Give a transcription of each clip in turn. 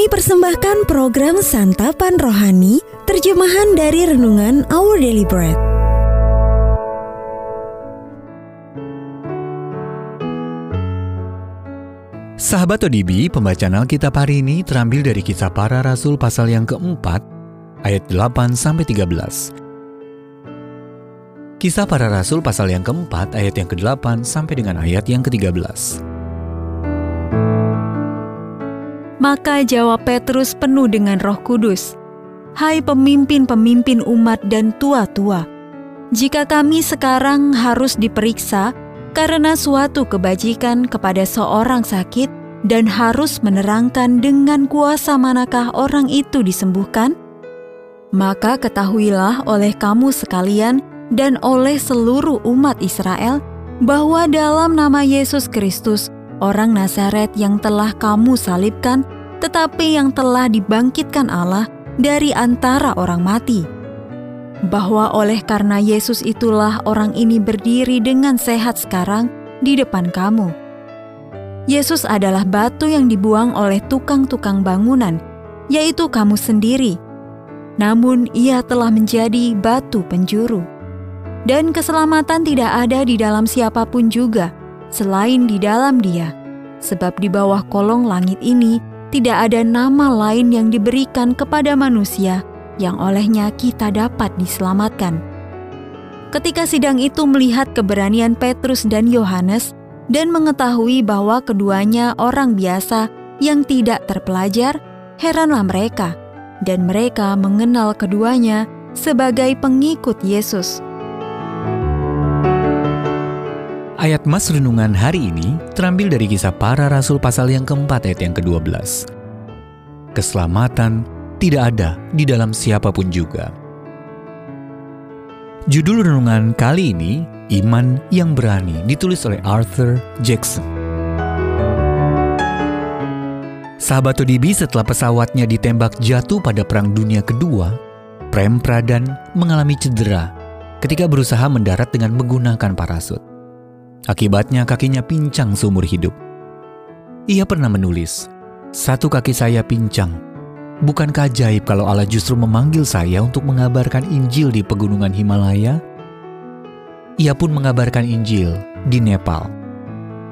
Kami persembahkan program Santapan Rohani, terjemahan dari Renungan Our Daily Bread. Sahabat ODB, pembacaan Alkitab hari ini terambil dari kisah para rasul pasal yang keempat, ayat 8 sampai 13. Kisah para rasul pasal yang keempat, ayat yang ke-8 sampai dengan ayat yang ke-13. Maka jawab Petrus penuh dengan roh kudus, Hai pemimpin-pemimpin umat dan tua-tua, jika kami sekarang harus diperiksa karena suatu kebajikan kepada seorang sakit dan harus menerangkan dengan kuasa manakah orang itu disembuhkan, maka ketahuilah oleh kamu sekalian dan oleh seluruh umat Israel bahwa dalam nama Yesus Kristus, orang Nazaret yang telah kamu salibkan, tetapi yang telah dibangkitkan Allah dari antara orang mati. Bahwa oleh karena Yesus itulah orang ini berdiri dengan sehat sekarang di depan kamu. Yesus adalah batu yang dibuang oleh tukang-tukang bangunan, yaitu kamu sendiri. Namun ia telah menjadi batu penjuru dan keselamatan tidak ada di dalam siapa pun juga selain di dalam Dia, sebab di bawah kolong langit ini tidak ada nama lain yang diberikan kepada manusia yang olehnya kita dapat diselamatkan. Ketika sidang itu melihat keberanian Petrus dan Yohanes dan mengetahui bahwa keduanya orang biasa yang tidak terpelajar, heranlah mereka, dan mereka mengenal keduanya sebagai pengikut Yesus. Ayat Mas Renungan hari ini terambil dari kisah para rasul pasal yang keempat ayat yang ke-12. Keselamatan tidak ada di dalam siapa pun juga. Judul renungan kali ini, Iman yang Berani, ditulis oleh Arthur Jackson. Sahabat ODB setelah pesawatnya ditembak jatuh pada Perang Dunia Kedua, Prem Pradan mengalami cedera ketika berusaha mendarat dengan menggunakan parasut. Akibatnya kakinya pincang seumur hidup. Ia pernah menulis, Satu kaki saya pincang. Bukankah ajaib kalau Allah justru memanggil saya untuk mengabarkan Injil di pegunungan Himalaya? Ia pun mengabarkan Injil di Nepal.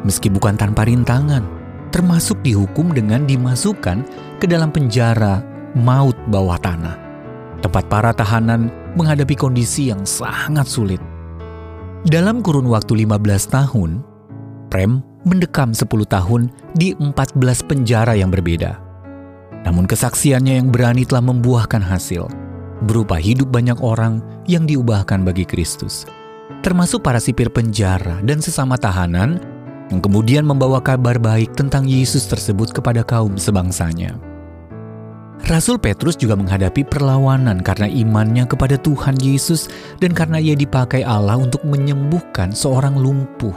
Meski bukan tanpa rintangan, termasuk dihukum dengan dimasukkan ke dalam penjara maut bawah tanah. Tempat para tahanan menghadapi kondisi yang sangat sulit. Dalam kurun waktu 15 tahun, Prem mendekam 10 tahun di 14 penjara yang berbeda. Namun kesaksiannya yang berani telah membuahkan hasil, berupa hidup banyak orang yang diubahkan bagi Kristus, termasuk para sipir penjara dan sesama tahanan yang kemudian membawa kabar baik tentang Yesus tersebut kepada kaum sebangsanya. Rasul Petrus juga menghadapi perlawanan karena imannya kepada Tuhan Yesus dan karena ia dipakai Allah untuk menyembuhkan seorang lumpuh.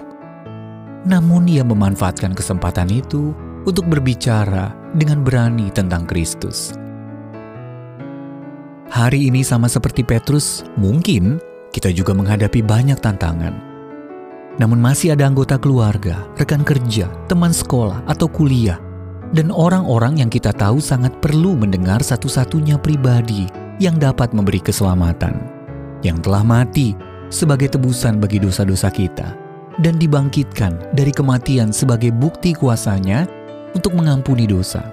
Namun ia memanfaatkan kesempatan itu untuk berbicara dengan berani tentang Kristus. Hari ini sama seperti Petrus, mungkin kita juga menghadapi banyak tantangan. Namun masih ada anggota keluarga, rekan kerja, teman sekolah, atau kuliah – dan orang-orang yang kita tahu sangat perlu mendengar satu-satunya pribadi yang dapat memberi keselamatan, yang telah mati sebagai tebusan bagi dosa-dosa kita, dan dibangkitkan dari kematian sebagai bukti kuasanya untuk mengampuni dosa.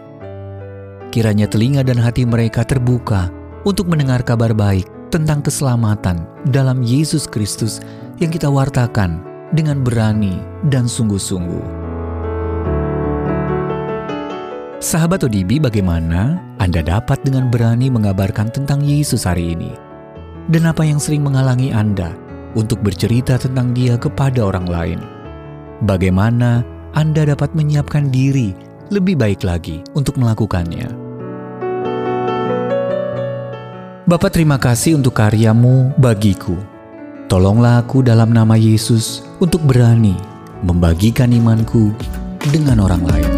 Kiranya telinga dan hati mereka terbuka untuk mendengar kabar baik tentang keselamatan dalam Yesus Kristus yang kita wartakan dengan berani dan sungguh-sungguh. Sahabat ODB, bagaimana Anda dapat dengan berani mengabarkan tentang Yesus hari ini? Dan apa yang sering menghalangi Anda untuk bercerita tentang Dia kepada orang lain? Bagaimana Anda dapat menyiapkan diri lebih baik lagi untuk melakukannya? Bapak terima kasih untuk karyamu bagiku. Tolonglah aku dalam nama Yesus untuk berani membagikan imanku dengan orang lain.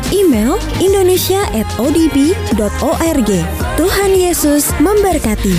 Email indonesia@odb.org. Tuhan Yesus memberkati.